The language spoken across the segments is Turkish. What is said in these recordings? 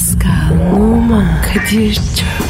Pascal, Oman, Kadir çok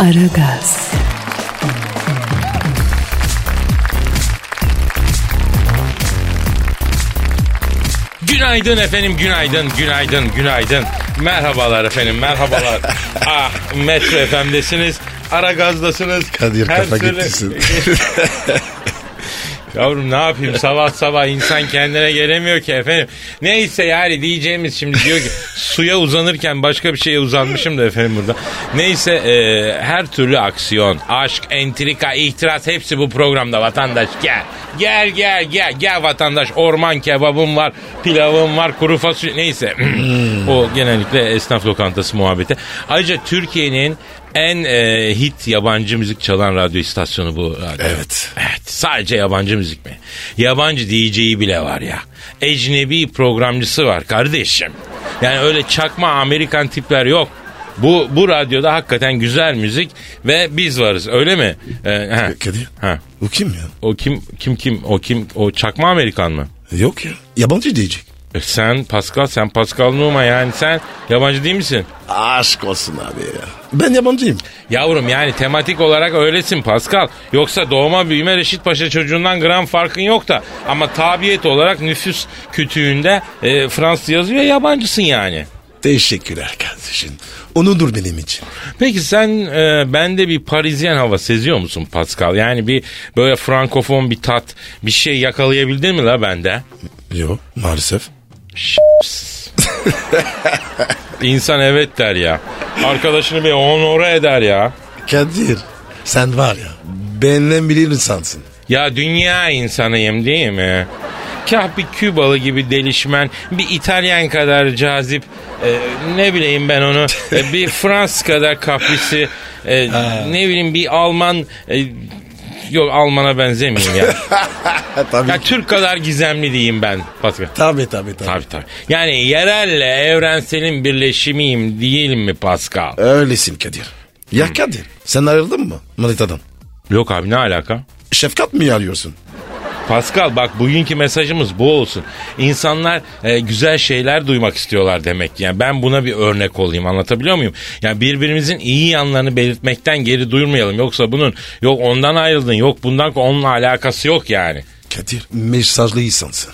Aragaz, Günaydın efendim, günaydın, günaydın, günaydın. Merhabalar efendim, merhabalar. ah, Metro FM'desiniz, ara gazdasınız. Kadir kafa türlü- gittisin. Yavrum ne yapayım sabah sabah insan kendine gelemiyor ki efendim. Neyse yani diyeceğimiz şimdi diyor ki suya uzanırken başka bir şeye uzanmışım da efendim burada. Neyse e, her türlü aksiyon, aşk, entrika, ihtiras hepsi bu programda vatandaş gel. Gel gel gel gel vatandaş orman kebabım var, pilavım var, kuru fasulye neyse. o genellikle esnaf lokantası muhabbeti. Ayrıca Türkiye'nin en e, hit yabancı müzik çalan radyo istasyonu bu radyo. Evet. Evet sadece yabancı müzik mi? Yabancı DJ'yi bile var ya. Ecnebi programcısı var kardeşim. Yani öyle çakma Amerikan tipler yok. Bu bu radyoda hakikaten güzel müzik ve biz varız öyle mi? Ee. Kadir. Ha. O kim ya? O kim kim kim o kim o çakma Amerikan mı? Yok ya. Yabancı diyecek. E sen Pascal sen Pascal Numa yani sen yabancı değil misin? Aşk olsun abi ya. Ben yabancıyım. Yavrum yani tematik olarak öylesin Pascal. Yoksa doğma büyüme Reşit Paşa çocuğundan gram farkın yok da. Ama tabiyet olarak nüfus kütüğünde e, Fransız yazıyor yabancısın yani. Teşekkürler kardeşim. Onurdur benim için. Peki sen e, bende bir Parisyen hava seziyor musun Pascal? Yani bir böyle frankofon bir tat bir şey yakalayabildin mi la bende? Yok maalesef. İnsan evet der ya. Arkadaşını bir onore eder ya. Kadir sen var ya benden bilir insansın. Ya dünya insanıyım değil mi? Kah bir Kübalı gibi delişmen, bir İtalyan kadar cazip, e, ne bileyim ben onu, e, bir Fransız kadar kaprisi, e, ne bileyim bir Alman, e, yok Alman'a benzemeyeyim ya. tabii. ya Türk kadar gizemli diyeyim ben Pascal. Tabii tabii tabii. Tabii tabii. Yani yerelle evrenselin birleşimiyim değil mi Pascal? Öylesin Kadir. Ya Kadir sen ayrıldın mı Manita'dan? Yok abi ne alaka? Şefkat mi arıyorsun? Pascal bak bugünkü mesajımız bu olsun. İnsanlar e, güzel şeyler duymak istiyorlar demek ki. Yani ben buna bir örnek olayım anlatabiliyor muyum? Yani birbirimizin iyi yanlarını belirtmekten geri duyurmayalım. Yoksa bunun yok ondan ayrıldın yok bundan onunla alakası yok yani. Kadir mesajlı insansın.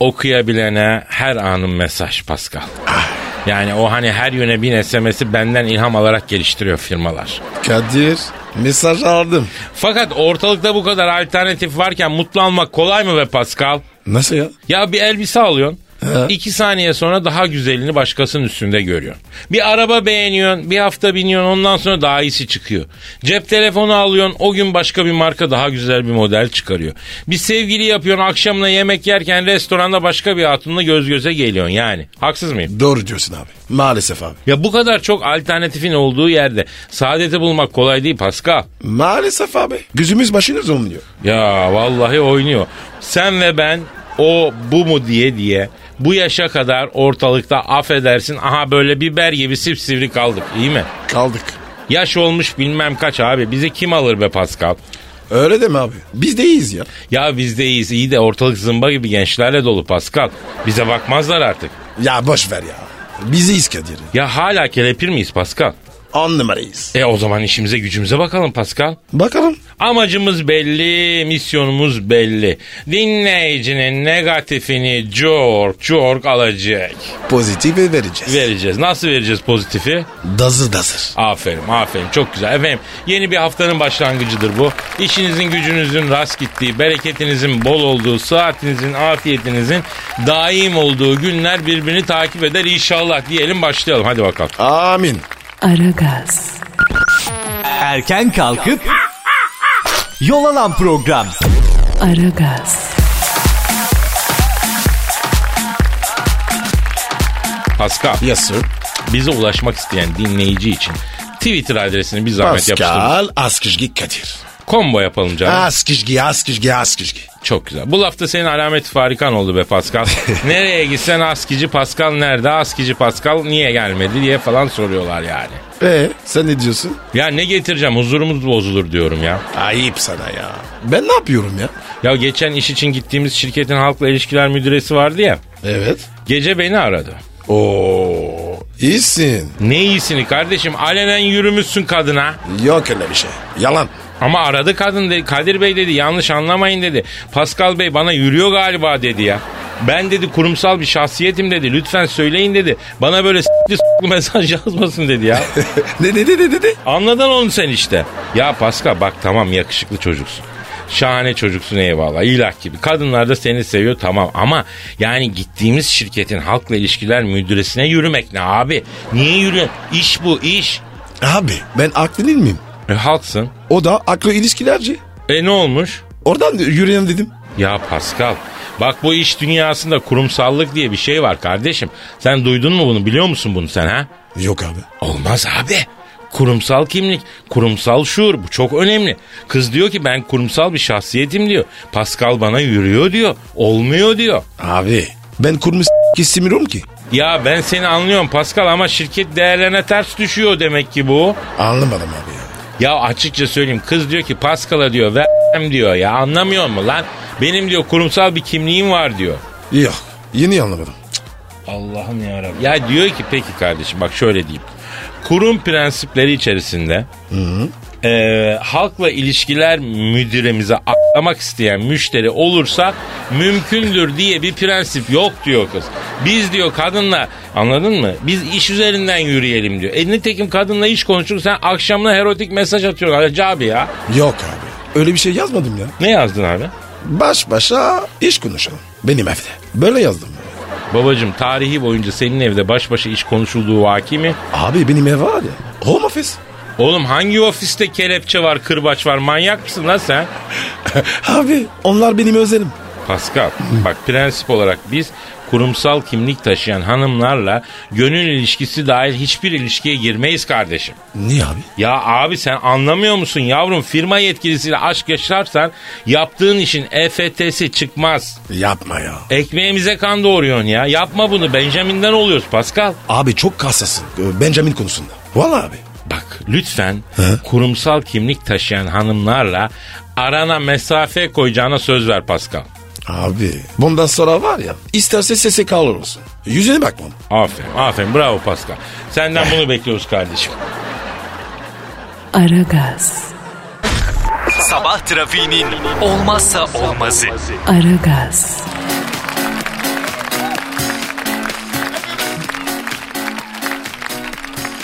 Okuyabilene her anın mesaj Pascal. Yani o hani her yöne bin SMS'i benden ilham alarak geliştiriyor firmalar. Kadir mesaj aldım. Fakat ortalıkta bu kadar alternatif varken mutlu olmak kolay mı be Pascal? Nasıl ya? Ya bir elbise alıyorsun. He. iki saniye sonra daha güzelini başkasının üstünde görüyorsun. Bir araba beğeniyorsun, bir hafta biniyorsun ondan sonra daha iyisi çıkıyor. Cep telefonu alıyorsun, o gün başka bir marka daha güzel bir model çıkarıyor. Bir sevgili yapıyorsun, akşamına yemek yerken restoranda başka bir hatunla göz göze geliyorsun yani. Haksız mıyım? Doğru diyorsun abi. Maalesef abi. Ya bu kadar çok alternatifin olduğu yerde saadeti bulmak kolay değil Pascal. Maalesef abi. Gözümüz başınız olmuyor. Ya vallahi oynuyor. Sen ve ben o bu mu diye diye bu yaşa kadar ortalıkta affedersin aha böyle biber gibi sivri kaldık iyi mi? Kaldık. Yaş olmuş bilmem kaç abi bizi kim alır be Pascal? Öyle deme abi. Biz de iyiyiz ya. Ya biz de iyiyiz iyi de ortalık zımba gibi gençlerle dolu Pascal. Bize bakmazlar artık. Ya boş ver ya. Biziyiz Kadir. Ya hala kelepir miyiz Pascal? On numarayız. E o zaman işimize gücümüze bakalım Pascal. Bakalım. Amacımız belli, misyonumuz belli. Dinleyicinin negatifini cork cork alacak. Pozitifi vereceğiz. Vereceğiz. Nasıl vereceğiz pozitifi? Dazır dazır. Aferin, aferin. Çok güzel. Efendim yeni bir haftanın başlangıcıdır bu. İşinizin gücünüzün rast gittiği, bereketinizin bol olduğu, saatinizin, afiyetinizin daim olduğu günler birbirini takip eder inşallah diyelim başlayalım. Hadi bakalım. Amin. Aragaz, Erken kalkıp yol alan program. Aragaz, Pascal. Yes sir. Bize ulaşmak isteyen dinleyici için Twitter adresini bir zahmet yapıştırın. Pascal Askışgi Kadir. Combo yapalım canım. Askışgi Askışgi Askışgi. Çok güzel. Bu lafta senin alamet farikan oldu be Pascal. Nereye gitsen askici Pascal nerede? Askici Pascal niye gelmedi diye falan soruyorlar yani. Ee sen ne diyorsun? Ya ne getireceğim huzurumuz bozulur diyorum ya. Ayıp sana ya. Ben ne yapıyorum ya? Ya geçen iş için gittiğimiz şirketin halkla ilişkiler müdüresi vardı ya. Evet. Gece beni aradı. Oo iyisin. Ne iyisini kardeşim alenen yürümüşsün kadına. Yok öyle bir şey. Yalan. Ama aradı kadın dedi. Kadir Bey dedi yanlış anlamayın dedi. Pascal Bey bana yürüyor galiba dedi ya. Ben dedi kurumsal bir şahsiyetim dedi. Lütfen söyleyin dedi. Bana böyle s**li s**li mesaj yazmasın dedi ya. ne dedi ne dedi? Anladın onu sen işte. Ya Pascal bak tamam yakışıklı çocuksun. Şahane çocuksun eyvallah. İlah gibi. Kadınlar da seni seviyor tamam ama yani gittiğimiz şirketin halkla ilişkiler müdüresine yürümek ne abi? Niye yürüyorsun? İş bu iş. Abi ben aklı değil miyim? E, halksın. O da aklı ilişkilerci. E ne olmuş? Oradan yürüyelim dedim. Ya Pascal bak bu iş dünyasında kurumsallık diye bir şey var kardeşim. Sen duydun mu bunu biliyor musun bunu sen ha? Yok abi. Olmaz abi. Kurumsal kimlik, kurumsal şuur bu çok önemli. Kız diyor ki ben kurumsal bir şahsiyetim diyor. Pascal bana yürüyor diyor. Olmuyor diyor. Abi ben kurmuş istemiyorum ki. Ya ben seni anlıyorum Pascal ama şirket değerlerine ters düşüyor demek ki bu. Anlamadım abi ya. Ya açıkça söyleyeyim kız diyor ki Pascal'a diyor ver diyor ya anlamıyor mu lan? Benim diyor kurumsal bir kimliğim var diyor. Yok yeni anlamadım. Allah'ım yarabbim. Ya diyor ki peki kardeşim bak şöyle diyeyim. Kurum prensipleri içerisinde e, halkla ilişkiler müdüremize atlamak isteyen müşteri olursa mümkündür diye bir prensip yok diyor kız. Biz diyor kadınla anladın mı? Biz iş üzerinden yürüyelim diyor. E nitekim kadınla iş konuştuk sen akşamına erotik mesaj atıyorsun Hacı abi ya. Yok abi. Öyle bir şey yazmadım ya. Ne yazdın abi? Baş başa iş konuşalım. Benim evde. Böyle yazdım. Babacım tarihi boyunca senin evde baş başa iş konuşulduğu vaki mi? Abi benim ev var ya. Home office. Oğlum hangi ofiste kelepçe var, kırbaç var? Manyak mısın lan sen? Abi onlar benim özelim. Pascal, bak prensip olarak biz kurumsal kimlik taşıyan hanımlarla gönül ilişkisi dahil hiçbir ilişkiye girmeyiz kardeşim. Niye abi? Ya abi sen anlamıyor musun yavrum firma yetkilisiyle aşk yaşarsan yaptığın işin EFT'si çıkmaz. Yapma ya. Ekmeğimize kan doğuruyorsun ya. Yapma bunu Benjamin'den oluyoruz Pascal. Abi çok hassasın. Ee, Benjamin konusunda. Valla abi. Bak lütfen kurumsal kimlik taşıyan hanımlarla arana mesafe koyacağına söz ver Pascal. Abi bundan sonra var ya isterse sese kalır olsun. Yüzüne bakmam. Aferin, aferin. Bravo Pascal. Senden bunu bekliyoruz kardeşim. Aragaz, Sabah trafiğinin olmazsa olmazı. Aragaz,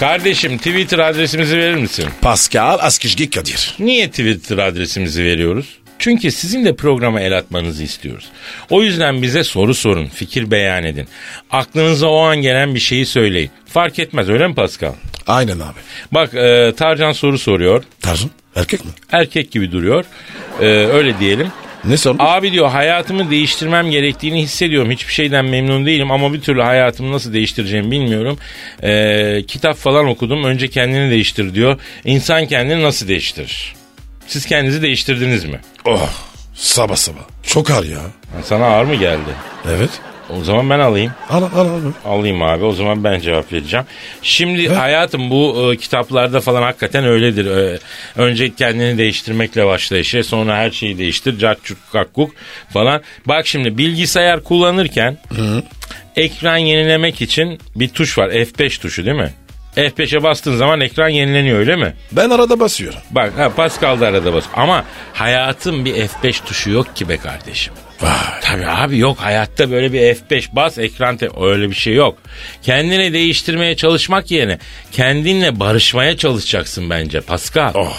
Kardeşim Twitter adresimizi verir misin? Pascal Askışgi Kadir. Niye Twitter adresimizi veriyoruz? Çünkü sizin de programa el atmanızı istiyoruz. O yüzden bize soru sorun, fikir beyan edin. Aklınıza o an gelen bir şeyi söyleyin. Fark etmez öyle mi Pascal? Aynen abi. Bak e, Tarcan soru soruyor. Tarzın erkek mi? Erkek gibi duruyor. E, öyle diyelim. Ne sordun? Abi diyor hayatımı değiştirmem gerektiğini hissediyorum. Hiçbir şeyden memnun değilim ama bir türlü hayatımı nasıl değiştireceğimi bilmiyorum. Ee, kitap falan okudum. Önce kendini değiştir diyor. İnsan kendini nasıl değiştirir? Siz kendinizi değiştirdiniz mi? Oh sabah sabah. Çok ağır ya. Sana ağır mı geldi? Evet. O zaman ben alayım. Al al al. Alayım abi o zaman ben cevap vereceğim. Şimdi hayatım bu e, kitaplarda falan hakikaten öyledir. E, önce kendini değiştirmekle başla işe sonra her şeyi değiştir. Cakkuk kakkuk falan. Bak şimdi bilgisayar kullanırken ekran yenilemek için bir tuş var F5 tuşu değil mi? F5'e bastığın zaman ekran yenileniyor öyle mi? Ben arada basıyorum. Bak ha, Pascal da arada bas. Ama hayatın bir F5 tuşu yok ki be kardeşim. Vay. Tabii abi yok hayatta böyle bir F5 bas ekran te- öyle bir şey yok. Kendini değiştirmeye çalışmak yerine kendinle barışmaya çalışacaksın bence Pascal. Oh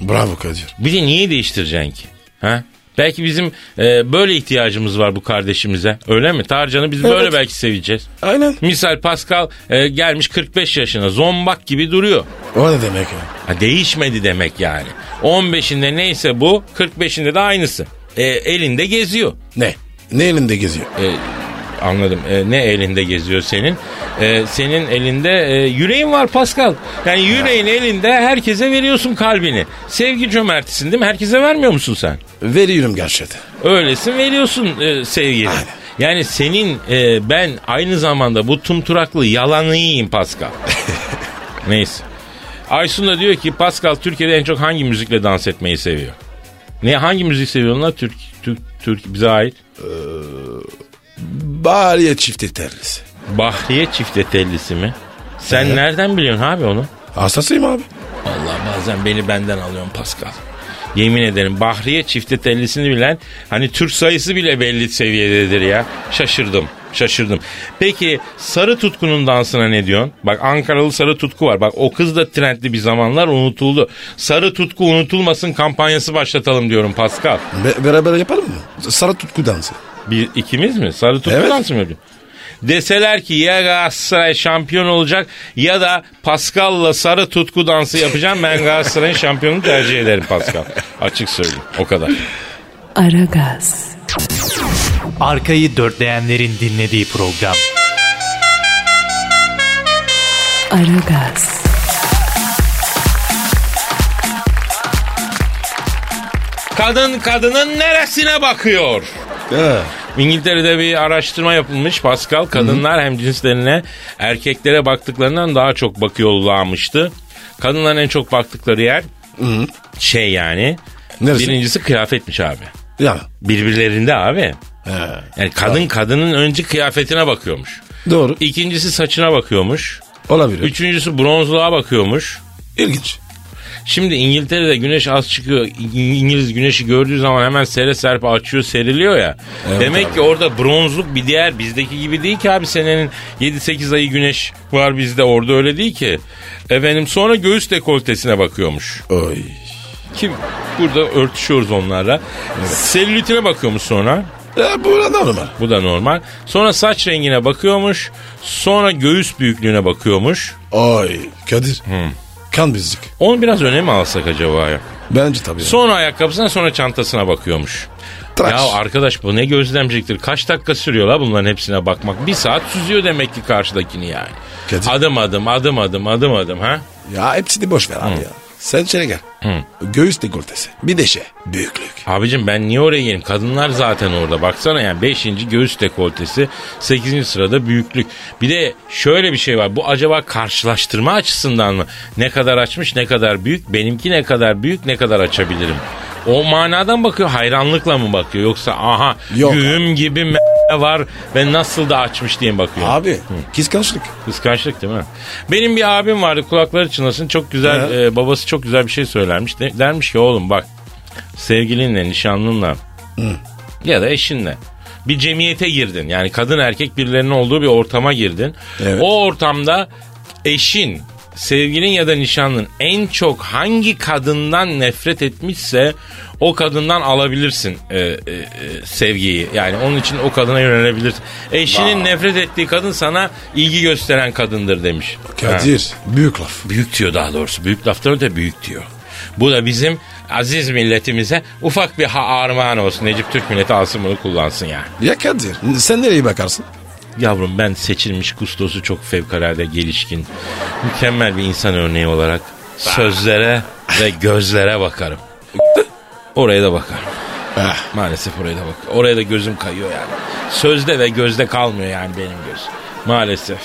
bravo Kadir. Bir de niye değiştireceksin ki? Ha? Belki bizim e, böyle ihtiyacımız var bu kardeşimize. Öyle mi? Tarcan'ı biz böyle Evet. belki seveceğiz. Aynen. Misal Pascal e, gelmiş 45 yaşına zombak gibi duruyor. O ne demek ya? Ha, değişmedi demek yani. 15'inde neyse bu 45'inde de aynısı. E, elinde geziyor. Ne? Ne elinde geziyor? E, anladım. E, ne elinde geziyor senin? E, senin elinde e, yüreğin var Pascal. Yani yüreğin elinde herkese veriyorsun kalbini. Sevgi cömertisin değil mi? Herkese vermiyor musun sen? Veriyorum gerçekten. Öylesin veriyorsun e, sevgini. Aynen. Yani senin e, ben aynı zamanda bu tumturaklı yalanı yiyeyim Pascal. Neyse. Aysun da diyor ki Pascal Türkiye'de en çok hangi müzikle dans etmeyi seviyor? Ne hangi müzik seviyorsun lan Türk Türk Türk bize ait? Bariye çifte terlisi. Bahriye çifte tellisi mi? Sen Evet. nereden biliyorsun abi onu? Hastasıyım abi. Allah bazen beni benden alıyorsun Pascal. Yemin ederim Bahriye çifte tellisini bilen hani Türk sayısı bile belli seviyededir ya. Şaşırdım. Şaşırdım. Peki sarı tutkunun dansına ne diyorsun? Bak Ankaralı sarı tutku var. Bak o kız da trendli bir zamanlar unutuldu. Sarı tutku unutulmasın kampanyası başlatalım diyorum Pascal. Be- beraber yapalım mı? Sarı tutku dansı. Bir ikimiz mi? Sarı tutku Evet. dansı mı yapıyorsun? Deseler ki ya Galatasaray şampiyon olacak ya da Pascal'la sarı tutku dansı yapacağım. Ben Galatasaray'ın şampiyonunu tercih ederim Pascal. Açık söyleyeyim. O kadar. Aragaz, Arkayı dörtleyenlerin dinlediği program. Aragaz, Kadın kadının neresine bakıyor? İngiltere'de bir araştırma yapılmış Pascal. Kadınlar hem cinslerine erkeklere baktıklarından daha çok bakıyorlarmıştı. Kadınların en çok baktıkları yer şey yani. Neresi? Birincisi kıyafetmiş abi. Ya. Birbirlerinde abi. He. Yani kadın kadının önce kıyafetine bakıyormuş. Doğru. İkincisi saçına bakıyormuş. Olabilir. Üçüncüsü bronzluğa bakıyormuş. İlginç. Şimdi İngiltere'de güneş az çıkıyor. İngiliz güneşi gördüğü zaman hemen sere serpe açıyor seriliyor ya. Demek ki orada bronzluk bir diğer bizdeki gibi değil ki abi senenin 7-8 ayı güneş var bizde orada öyle değil ki. Efendim sonra göğüs dekoltesine bakıyormuş. Oy. Ki burada örtüşüyoruz onlarla. Selülitine bakıyormuş sonra. Ya bu da normal. Bu da normal. Sonra saç rengine bakıyormuş. Sonra göğüs büyüklüğüne bakıyormuş. Oy. Kadir. Kan bizlik. Onu biraz öne mi alsak acaba ya? Bence tabii. Sonra ayakkabısına sonra çantasına bakıyormuş. Tıraş. Ya arkadaş bu ne gözlemciliktir. Kaç dakika sürüyor la bunların hepsine bakmak. Bir saat süzüyor demek ki karşıdakini yani. Kadir. Adım adım adım adım adım adım ha. Ya hepsini boş ver abi ya. Sen içeri gel. Göğüs dekoltesi. Bir de şey. Büyüklük. Abicim ben niye oraya geleyim? Kadınlar zaten orada. Baksana yani 5. göğüs dekoltesi, 8. sırada büyüklük. Bir de şöyle bir şey var. Bu acaba karşılaştırma açısından mı? Ne kadar açmış, ne kadar büyük? Benimki ne kadar büyük, ne kadar açabilirim? O manadan bakıyor, hayranlıkla mı bakıyor? Yoksa aha Yok güğüm gibi m- var ve nasıl da açmış diye mi bakıyor? Abi. Kıskançlık. Kıskançlık değil mi? Benim bir abim vardı kulakları çınlasın çok güzel He. e, babası çok güzel bir şey söylermiş. De- dermiş ki oğlum bak sevgilinle nişanlınla ya da eşinle bir cemiyete girdin. Yani kadın erkek birilerinin olduğu bir ortama girdin. Evet. O ortamda eşin sevgilin ya da nişanlın en çok hangi kadından nefret etmişse o kadından alabilirsin e, e, e, sevgiyi. Yani onun için o kadına yönelebilirsin. Eşinin nefret ettiği kadın sana ilgi gösteren kadındır demiş. Ha. Kadir. Büyük laf. Büyük diyor daha doğrusu. Büyük laftan öte büyük diyor. Bu da bizim aziz milletimize ufak bir ha- armağan olsun. Necip Türk milleti alsın bunu kullansın yani. Ya Kadir. Sen nereye bakarsın? Yavrum ben seçilmiş kustosu çok fevkalade gelişkin. Mükemmel bir insan örneği olarak sözlere ve gözlere bakarım. Oraya da bakarım. Ah. Maalesef oraya da bak. Oraya da gözüm kayıyor yani. Sözde ve gözde kalmıyor yani benim göz. Maalesef.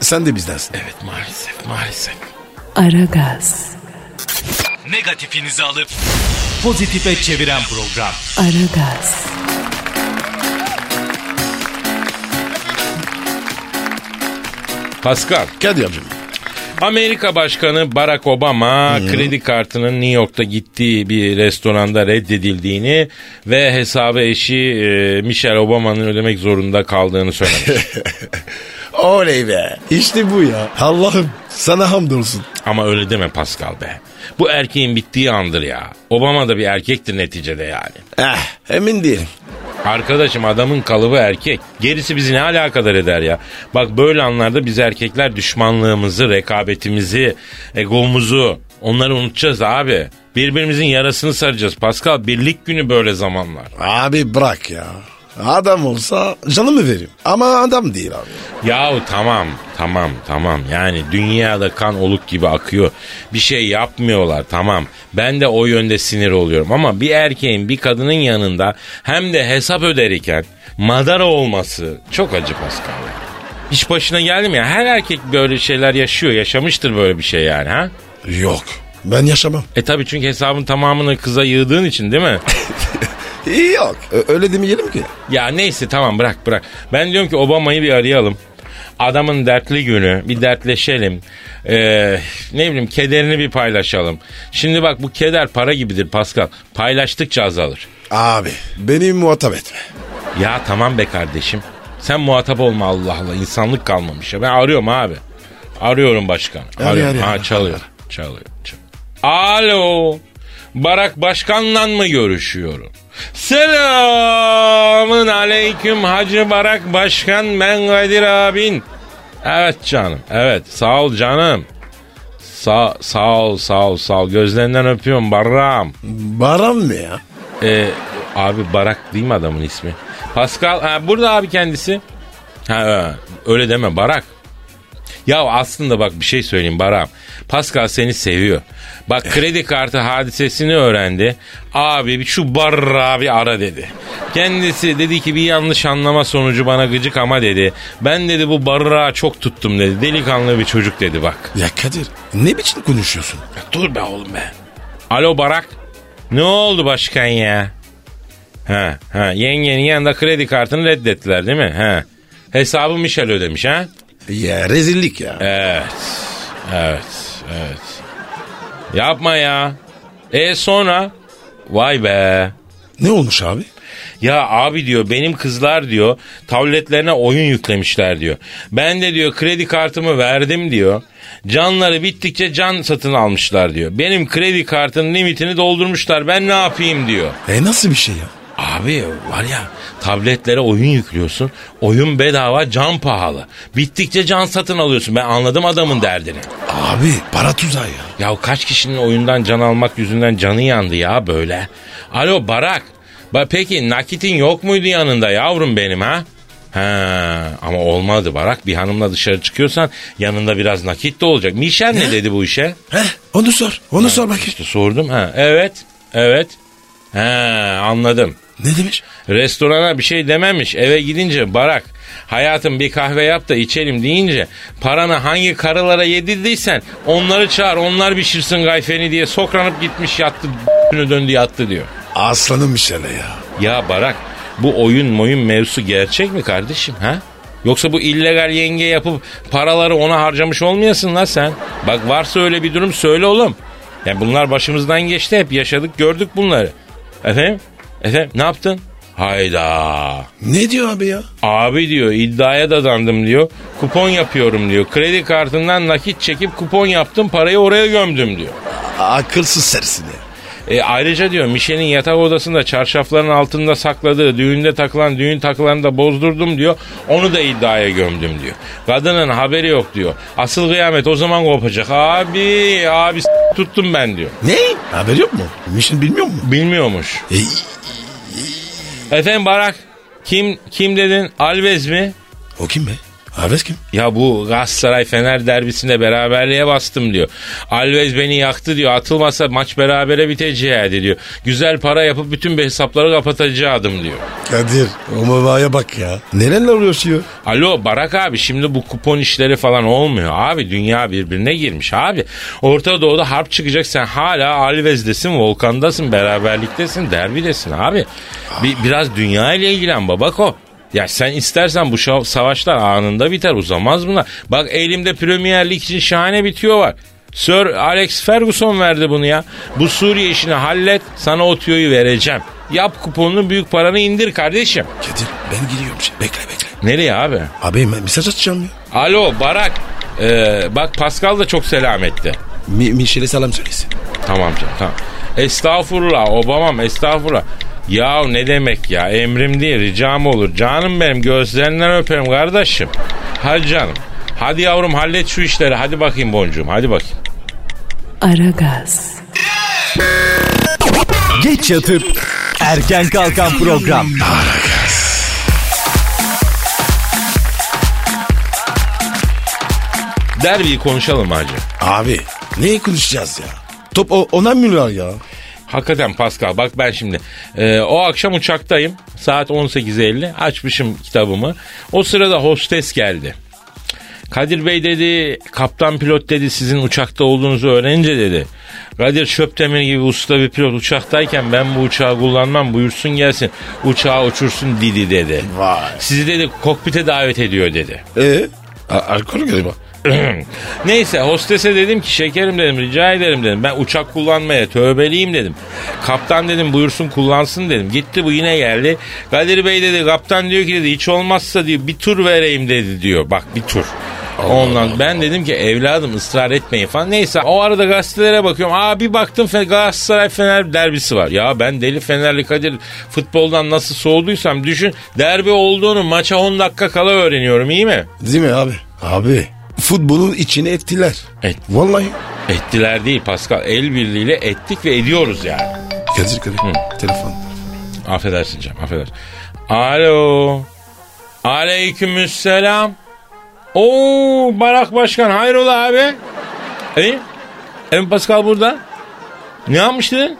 Sen de bizdensin. Evet maalesef maalesef. Aragaz, Negatifinizi alıp pozitife çeviren program. Aragaz, Pascal. Kadir abicim. Amerika Başkanı Barack Obama kredi kartının New York'ta gittiği bir restoranda reddedildiğini ve hesabı eşi e, Michelle Obama'nın ödemek zorunda kaldığını söylemiş. Oley be. İşte bu ya. Allah'ım sana hamdolsun. Ama öyle deme Pascal be. Bu erkeğin bittiği andır ya. Obama da bir erkektir neticede yani. Eh emin değilim. Arkadaşım adamın kalıbı erkek. Gerisi bizi ne alakadar eder ya. Bak böyle anlarda biz erkekler düşmanlığımızı, rekabetimizi, egomuzu onları unutacağız abi. Birbirimizin yarasını saracağız. Pascal birlik günü böyle zamanlar. Abi bırak ya. Adam olsa canımı veririm. Ama adam değil abi. Yahu tamam tamam tamam yani dünyada kan oluk gibi akıyor. Bir şey yapmıyorlar tamam. Ben de o yönde sinir oluyorum ama bir erkeğin bir kadının yanında hem de hesap öderken madara olması çok acı Pascal. Hiç başına geldi mi ya? Her erkek böyle şeyler yaşıyor. Yaşamıştır böyle bir şey yani ha? Yok. Ben yaşamam. E tabi çünkü hesabın tamamını kıza yığdığın için değil mi? Yok. Öyle demeyelim ki. Ya neyse tamam bırak bırak. Ben diyorum ki Obama'yı bir arayalım. Adamın dertli günü bir dertleşelim. Ee, ne bileyim kederini bir paylaşalım. Şimdi bak bu keder para gibidir Pascal. Paylaştıkça azalır. Abi beni muhatap etme. Ya tamam be kardeşim. Sen muhatap olma Allah Allah. İnsanlık kalmamış ya. Ben arıyorum abi. Arıyorum başkan. Arıyor, Arıyorum. arıyor, ha çalıyor. Çalıyor. çalıyor. Alo. Barak Başkan'la mı görüşüyorum? Selamın aleyküm Hacı Barak Başkan ben Kadir abin. Evet canım evet sağ ol canım. Sağ, sağ ol sağ ol sağ ol gözlerinden öpüyorum Barram. Baran ne ya? Ee, abi Barak değil mi adamın ismi? Pascal ha, burada abi kendisi. Ha, öyle deme Barak. Ya aslında bak bir şey söyleyeyim Barak. Pascal seni seviyor. Bak kredi kartı hadisesini öğrendi. Abi bir şu Barra bir ara dedi. Kendisi dedi ki bir yanlış anlama sonucu bana gıcık ama dedi. Ben dedi bu Barra çok tuttum dedi. Delikanlı bir çocuk dedi bak. Ya Kadir ne biçim konuşuyorsun? Dur be oğlum be. Alo Barak. Ne oldu başkan ya? Ha, ha, yengenin yanında kredi kartını reddettiler değil mi? Ha. Hesabı Michel ödemiş ha? Ya rezillik ya. Evet. Evet. Evet. Yapma ya. E sonra? Vay be. Ne olmuş abi? Ya abi diyor benim kızlar diyor tabletlerine oyun yüklemişler diyor. Ben de diyor kredi kartımı verdim diyor. Canları bittikçe can satın almışlar diyor. Benim kredi kartının limitini doldurmuşlar ben ne yapayım diyor. E nasıl bir şey ya? Abi var ya tabletlere oyun yüklüyorsun. Oyun bedava can pahalı. Bittikçe can satın alıyorsun. Ben anladım adamın derdini. Abi para tuzağı ya. Ya kaç kişinin oyundan can almak yüzünden canı yandı ya böyle. Alo Barak. Ba peki nakitin yok muydu yanında yavrum benim ha? Ha ama olmadı Barak. Bir hanımla dışarı çıkıyorsan yanında biraz nakit de olacak. Mişel ne dedi bu işe? Heh, onu sor. Onu sor bakayım. İşte sordum. Ha evet. Evet. Ha anladım. Ne demiş? Restorana bir şey dememiş. Eve gidince Barak hayatım bir kahve yap da içelim deyince paranı hangi karılara yedirdiysen onları çağır onlar pişirsin gayfeni diye sokranıp gitmiş yattı döndü yattı diyor. Aslanım Michel'e ya. Ya Barak bu oyun moyun mevzusu gerçek mi kardeşim ha? Yoksa bu illegal yenge yapıp paraları ona harcamış olmayasın la sen. Bak varsa öyle bir durum söyle oğlum. Yani bunlar başımızdan geçti hep yaşadık gördük bunları. Efendim? Efendim ne yaptın? Hayda. Ne diyor abi ya? Abi diyor iddiaya dadandım diyor. Kupon yapıyorum diyor. Kredi kartından nakit çekip kupon yaptım parayı oraya gömdüm diyor. A- akılsız sersine. E, ayrıca diyor Mişe'nin yatak odasında çarşafların altında sakladığı düğünde takılan düğün takılarını da bozdurdum diyor. Onu da iddiaya gömdüm diyor. Kadının haberi yok diyor. Asıl kıyamet o zaman kopacak. Abi abi s- tuttum ben diyor. Ne? Haber yok mu? Michel bilmiyor mu? Bilmiyormuş. E, Efendim Barak kim kim dedin Alves mi? o kim be? Aves kim? Ya bu Galatasaray Fener derbisinde beraberliğe bastım diyor. Alves beni yaktı diyor. Atılmasa maç berabere biteceğiydi diyor. Güzel para yapıp bütün hesapları kapatacaktım diyor. Kadir o babaya bak ya. Nelerle uğraşıyor? Alo Barak abi şimdi bu kupon işleri falan olmuyor. Abi dünya birbirine girmiş abi. Orta Doğu'da harp çıkacak sen hala Alves'desin, Volkan'dasın, beraberliktesin, derbidesin abi. Bir, biraz dünya ile ilgilen babako. Ya sen istersen bu şa- savaşlar anında biter uzamaz bunlar. Bak elimde Premier Lig için şahane bitiyor var. Sir Alex Ferguson verdi bunu ya. Bu Suriye işini hallet sana o tüyoyu vereceğim. Yap kuponunu büyük paranı indir kardeşim. Kadir ben gidiyorum şimdi. Bekle bekle. Nereye abi? Abi mesaj atacağım ya. Alo Barak. Ee, bak Pascal da çok selam etti. Mi Michel'e selam söylesin. Tamam canım tamam. Estağfurullah Obamam estağfurullah. Ya ne demek ya emrim değil ricam olur. Canım benim gözlerinden öperim kardeşim. Hadi canım. Hadi yavrum hallet şu işleri. Hadi bakayım boncuğum hadi bakayım. Ara gaz. Geç yatıp erken kalkan program. Ara gaz. Derbiyi konuşalım hacı. Abi neyi konuşacağız ya? Top o, ona mı ya? Hakikaten Pascal bak ben şimdi e, o akşam uçaktayım saat 18.50 açmışım kitabımı o sırada hostes geldi. Kadir Bey dedi kaptan pilot dedi sizin uçakta olduğunuzu öğrenince dedi. Kadir Şöptemir gibi usta bir pilot uçaktayken ben bu uçağı kullanmam buyursun gelsin uçağı uçursun Didi dedi. Vay. Sizi dedi kokpite davet ediyor dedi. E A- alkol galiba. Neyse hostese dedim ki şekerim dedim rica ederim dedim. Ben uçak kullanmaya tövbeliyim dedim. Kaptan dedim buyursun kullansın dedim. Gitti bu yine geldi. Kadir Bey dedi kaptan diyor ki dedi hiç olmazsa diyor bir tur vereyim dedi diyor. Bak bir tur. Ondan ben dedim ki evladım ısrar etmeyin falan. Neyse o arada gazetelere bakıyorum. Aa bir baktım Galatasaray Fener derbisi var. Ya ben deli Fenerli Kadir futboldan nasıl soğuduysam düşün. Derbi olduğunu maça 10 dakika kala öğreniyorum iyi mi? Değil mi abi? Abi futbolun içine ettiler. Et. Vallahi. Ettiler değil Pascal. El birliğiyle ettik ve ediyoruz yani. Kadir Kadir. Telefon. Affedersin canım affedersin. Alo. Aleykümselam. Oo Barak Başkan hayrola abi? E? Emin Pascal burada. Ne yapmıştın?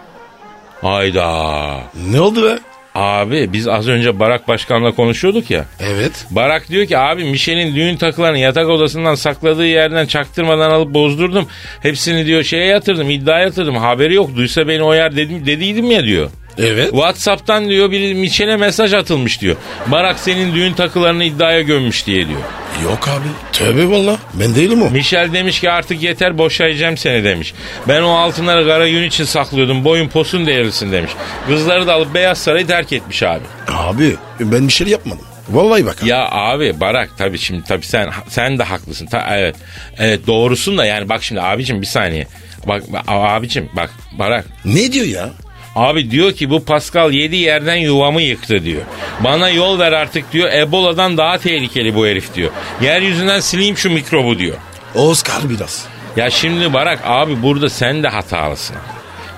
Hayda. Ne oldu be? Abi biz az önce Barak Başkan'la konuşuyorduk ya. Evet. Barak diyor ki abi Michel'in düğün takılarını yatak odasından sakladığı yerden çaktırmadan alıp bozdurdum. Hepsini diyor şeye yatırdım iddiaya yatırdım haberi yok duysa beni o yer dedim, dediydim ya diyor. Evet. Whatsapp'tan diyor biri Michel'e mesaj atılmış diyor. Barak senin düğün takılarını iddiaya gömmüş diye diyor. Yok abi. Tövbe valla. Ben değilim o. Michel demiş ki artık yeter boşayacağım seni demiş. Ben o altınları kara yün için saklıyordum boyun posun değerlisin demiş. Kızları da alıp Beyaz Saray'ı terk etmiş abi. Abi ben bir şey yapmadım. Vallahi bak. Ya abi Barak tabii şimdi tabii sen sen de haklısın. Ta, evet. Evet doğrusun da yani bak şimdi abicim bir saniye. Bak abicim bak Barak Ne diyor ya? Abi diyor ki bu Pascal yedi yerden yuvamı yıktı diyor. Bana yol ver artık diyor. Ebola'dan daha tehlikeli bu herif diyor. Yeryüzünden sileyim şu mikrobu diyor. Oscar biraz. Ya şimdi Barak abi burada sen de hatalısın.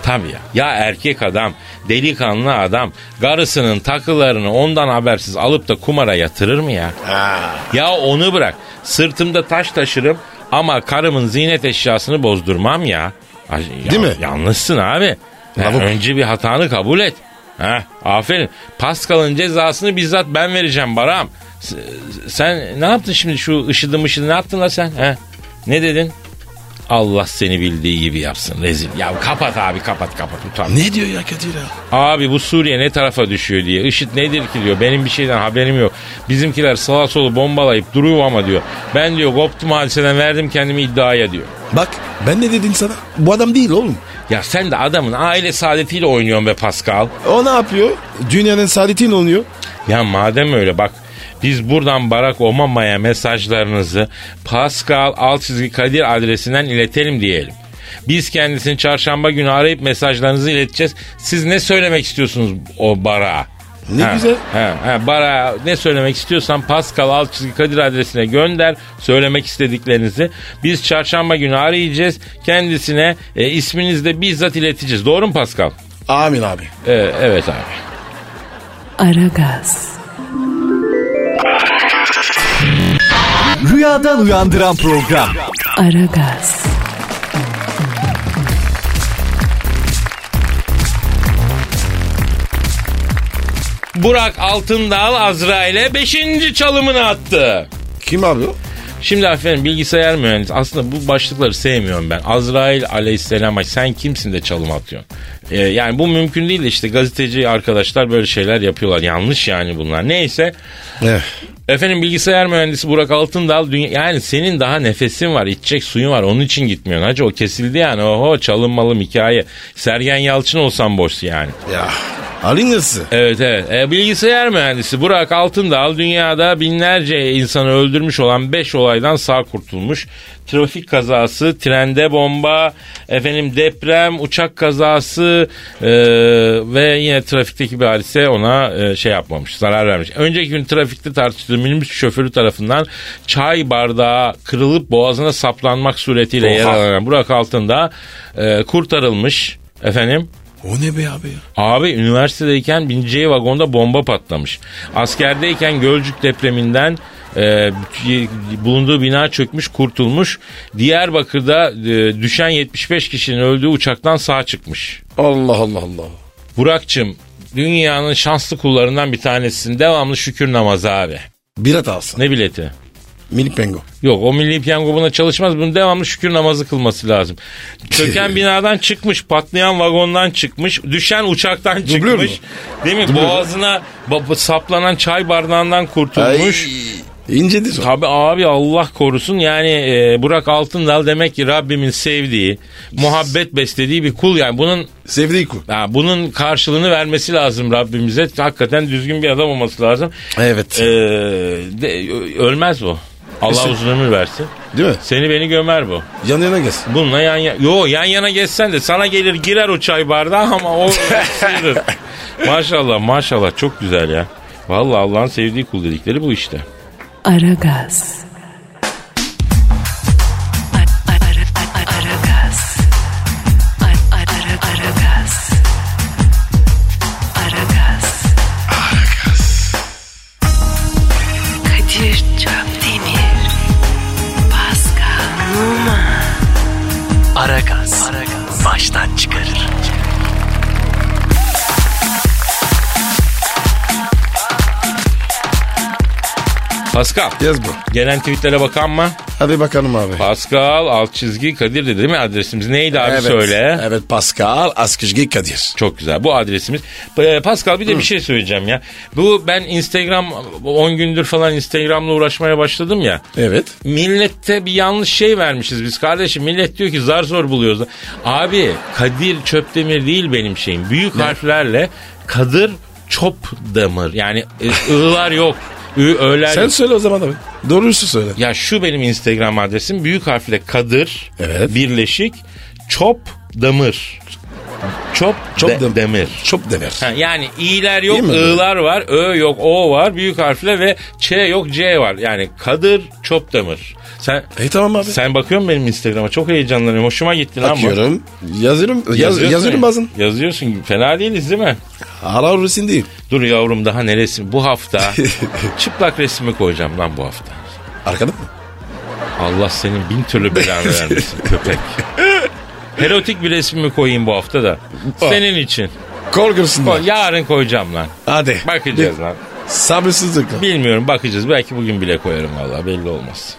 Tabii ya. Ya erkek adam, delikanlı adam karısının takılarını ondan habersiz alıp da kumara yatırır mı ya? Ya onu bırak. Sırtımda taş taşırım ama karımın ziynet eşyasını bozdurmam ya. Ya- Değil mi? Yanlışsın abi. Lavuk. önce bir hatanı kabul et. Ha, aferin. Pascal'ın cezasını bizzat ben vereceğim Baram. Sen ne yaptın şimdi şu ışıdı mışıdı ne yaptın la sen? He? Ne dedin? Allah seni bildiği gibi yapsın rezil. Ya kapat abi kapat kapat utan. Ne diyor ya Kadir ya? Abi bu Suriye ne tarafa düşüyor diye. IŞİD nedir ki diyor. Benim bir şeyden haberim yok. Bizimkiler sağa solu bombalayıp duruyor ama diyor. Ben diyor koptum hadiseden verdim kendimi iddiaya diyor. Bak ben ne dedim sana? Bu adam değil oğlum. Ya sen de adamın aile saadetiyle oynuyorsun be Pascal. O ne yapıyor? Dünyanın saadetiyle oynuyor. Ya madem öyle bak biz buradan Barack Obama'ya mesajlarınızı Pascal Altçizgi Kadir adresinden iletelim diyelim. Biz kendisini çarşamba günü arayıp mesajlarınızı ileteceğiz. Siz ne söylemek istiyorsunuz o Barak'a? Ne güzel. He, he, Barak'a ne söylemek istiyorsan Pascal Altçizgi Kadir adresine gönder söylemek istediklerinizi. Biz çarşamba günü arayacağız. Kendisine e, isminizi de bizzat ileteceğiz. Doğru mu Pascal? Amin abi. E, evet abi. Aragaz, Rüyadan uyandıran program. Aragaz, Burak Altındal Azrail'e 5. çalımını attı. Kim abi o? Şimdi efendim bilgisayar mühendisi aslında bu başlıkları sevmiyorum ben. Azrail aleyhisselam sen kimsin de çalım atıyorsun. Ee, yani bu mümkün değil de işte gazeteci arkadaşlar böyle şeyler yapıyorlar. Yanlış yani bunlar. Neyse Eh. Efendim bilgisayar mühendisi Burak Altındal dünya, yani senin daha nefesin var içecek suyun var onun için gitmiyorsun. Hacı o kesildi yani oho çalınmalı hikaye. Sergen Yalçın olsan boş yani. Ya. Halin nasıl? Evet evet. E, bilgisayar mühendisi Burak Altındal dünyada binlerce insanı öldürmüş olan 5 olaydan sağ kurtulmuş. Trafik kazası, trende bomba, efendim deprem, uçak kazası e, ve yine trafikteki bir hadise ona e, şey yapmamış, zarar vermiş. Önceki gün trafikte tartıştığı minibüs şoförü tarafından çay bardağı kırılıp boğazına saplanmak suretiyle Oha. yaralanan Burak Altındağ e, kurtarılmış. Efendim O ne be abi ya? Abi üniversitedeyken bineceği vagonda bomba patlamış. Askerdeyken Gölcük depreminden Ee, bulunduğu bina çökmüş kurtulmuş. Diyarbakır'da e, düşen 75 kişinin öldüğü uçaktan sağ çıkmış. Allah Allah Allah. Burak'cığım dünyanın şanslı kullarından bir tanesisin. Devamlı şükür namazı abi. Bilet alsın. Ne bileti? Minik pengo. Yok o milli piyango buna çalışmaz. Bunun devamlı şükür namazı kılması lazım. Çöken binadan çıkmış, patlayan vagondan çıkmış, düşen uçaktan Dublör çıkmış. mü? Değil mi? Boğazına ba- saplanan çay bardağından kurtulmuş. Ay, incedir o. Tabi abi Allah korusun yani e, Burak Altındal demek ki Rabbimin sevdiği, muhabbet beslediği bir kul yani bunun Sevdiği kul. ha, bunun karşılığını vermesi lazım Rabbimize. Hakikaten düzgün bir adam olması lazım. Evet. Ee, de, ölmez o. Allah Kesin. uzun ömür versin. Değil mi? Seni beni gömer bu. Yan yana gelsin. Bununla yan yana... Yo yan yana geçsen de sana gelir girer o çay bardağı ama o sıyırır. maşallah maşallah çok güzel ya. Vallahi Allah'ın sevdiği kul dedikleri bu işte. Aragaz. Aragaz. Baştan çıkarır. Pascal Yaz bu. gelen tweetlere bakan mı? Hadi bakalım abi. Pascal alt çizgi Kadir dedi değil mi adresimiz? Neydi abi evet. söyle. Evet Pascal Askışgi Kadir. Çok güzel bu adresimiz. Ee, Pascal bir de bir şey söyleyeceğim ya. Bu ben Instagram 10 gündür falan Instagram'la uğraşmaya başladım ya. Evet. Millette bir yanlış şey vermişiz biz kardeşim. Millet diyor ki zar zor buluyoruz. Abi Kadir Çöpdemir değil benim şeyim. Büyük harflerle Kadir Çopdemir. Yani e, ığlar yok. Ü, öler Sen söyle o zaman abi. Doğrusu söyle. Ya şu benim Instagram adresim. Büyük harfle Kadir Evet. birleşik Çop Demir. Çop, Çop de- dem- demir. Çok dever. Ha, yani i'ler yok, i'lar var, ö yok, o var büyük harfle ve ç yok, c var. Yani Kadir Çopdemir. Sen E tamam abi. sen bakıyor musun benim Instagram'a? Çok heyecanlanıyorum. Hoşuma gitti lan bu. Bakıyorum. Yazıyorum. Yaz, yazıyorum ya. bazen. Yazıyorsun. Fena değiliz değil mi? Ara resim değil. Dur yavrum daha ne resim? Bu hafta çıplak resmi koyacağım lan bu hafta. Arkada mı? Allah senin bin türlü belanı vermesin köpek. Erotik bir resmimi koyayım bu hafta da. Senin için. Korkursun. Koy- Yarın koyacağım lan. Hadi. Bakacağız lan. Sabırsızlıkla. Bilmiyorum bakacağız. Belki bugün bile koyarım valla belli olmaz.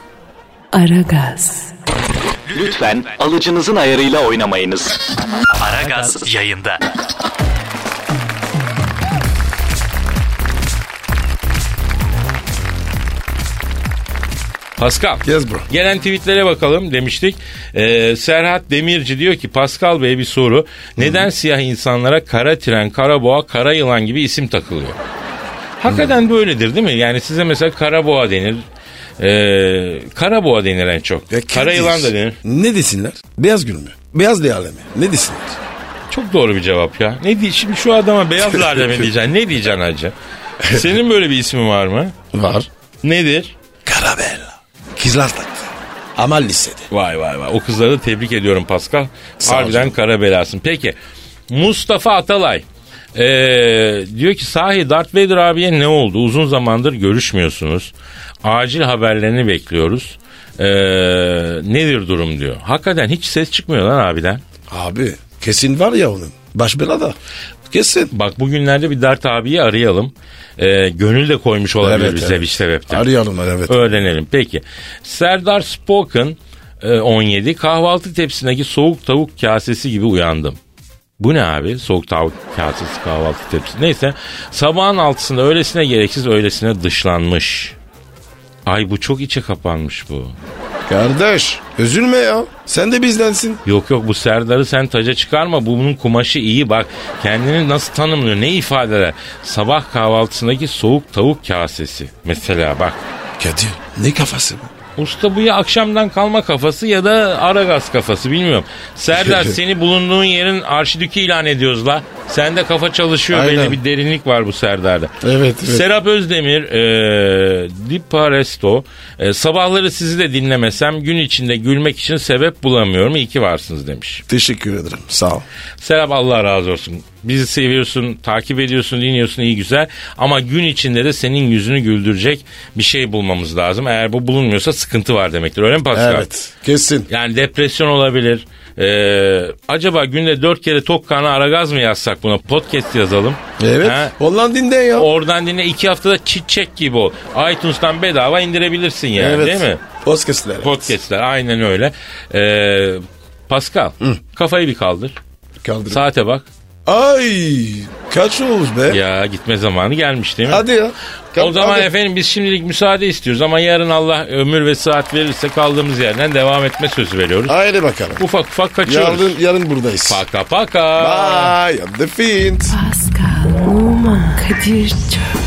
Aragaz. Lütfen alıcınızın ayarıyla oynamayınız. Aragaz yayında. Pascal. Yes bro. Gelen tweetlere bakalım demiştik. Ee, Serhat Demirci diyor ki Pascal Bey bir soru. Neden siyah insanlara kara tren, kara boğa, kara yılan gibi isim takılıyor? Hakikaten böyledir değil mi? Yani size mesela kara boğa denir. Ee, kara boğa denir en çok. Ya kara yılan da denir. Ne desinler? Beyaz gül mü? Beyaz lale mi? Ne desinler? Çok doğru bir cevap ya. Ne diye şimdi şu adama beyaz lale mi diyeceksin? Ne diyeceksin hacı? Senin böyle bir ismin var mı? Var. Nedir? Karabella. Kızlar taktı. Amal lisede. Vay vay vay. O kızları da tebrik ediyorum Pascal. Sağ Harbiden canım. kara belasın. Peki Mustafa Atalay. Ee, diyor ki sahi Darth Vader abiye ne oldu? Uzun zamandır görüşmüyorsunuz. Acil haberlerini bekliyoruz. Ee, nedir durum diyor. Hakikaten hiç ses çıkmıyor lan abiden. Abi kesin var ya onun. Baş belada. Kesin. Bak bugünlerde bir Dart abiyi arayalım. Ee, gönül de koymuş olabilir Evet, bize evet. bir sebepten. Arayalım evet. Öğrenelim. Peki. Serdar Spoken e, 17 kahvaltı tepsindeki soğuk tavuk kasesi gibi uyandım. Bu ne abi? Soğuk tavuk kasesi kahvaltı tepsisi. Neyse sabahın altısında öylesine gereksiz öylesine dışlanmış. Ay bu çok içe kapanmış bu. Kardeş üzülme ya. Sen de bizdensin. Yok yok bu Serdar'ı sen taca çıkarma. Bu bunun kumaşı iyi bak. Kendini nasıl tanımlıyor? Ne ifade eder? Sabah kahvaltısındaki soğuk tavuk kasesi. Mesela bak. Kadir ne kafası bu? Usta bu ya akşamdan kalma kafası ya da ara gaz kafası bilmiyorum. Serdar seni bulunduğun yerin arşidükü ilan ediyoruz la. Sende kafa çalışıyor Aynen. belli bir derinlik var bu Serdar'da. Evet, evet. Serap Özdemir, e, Di Paresto. E, sabahları sizi de dinlemesem gün içinde gülmek için sebep bulamıyorum. İyi ki varsınız demiş. Teşekkür ederim. Sağ ol. Serap Allah razı olsun. Bizi seviyorsun, takip ediyorsun, dinliyorsun iyi güzel. Ama gün içinde de senin yüzünü güldürecek bir şey bulmamız lazım. Eğer bu bulunmuyorsa sıkıntı var demektir. Öyle mi Pascal? Evet. Kesin. Yani depresyon olabilir. Ee, acaba günde dört kere tok karnı ara gaz mı yazsak buna? Podcast yazalım. Evet. Ha? Ondan dinle ya. Oradan dinle iki haftada çiçek gibi ol. iTunes'tan bedava indirebilirsin yani evet. değil mi? Podcastler. Podcast'ler aynen öyle. Ee, Pascal kafayı bir kaldır. Kaldır. Saate bak. Ay kaç olmuş be? Ya gitme zamanı gelmiş değil mi? Hadi ya. o zaman Hadi. efendim biz şimdilik müsaade istiyoruz ama yarın Allah ömür ve saat verirse kaldığımız yerden devam etme sözü veriyoruz. Haydi bakalım. Ufak ufak kaçıyoruz. Yarın, yarın buradayız. Paka paka. Bye. I'm the fiend. Pascal, Oman, Kadir çok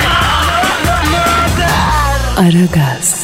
Aragaz.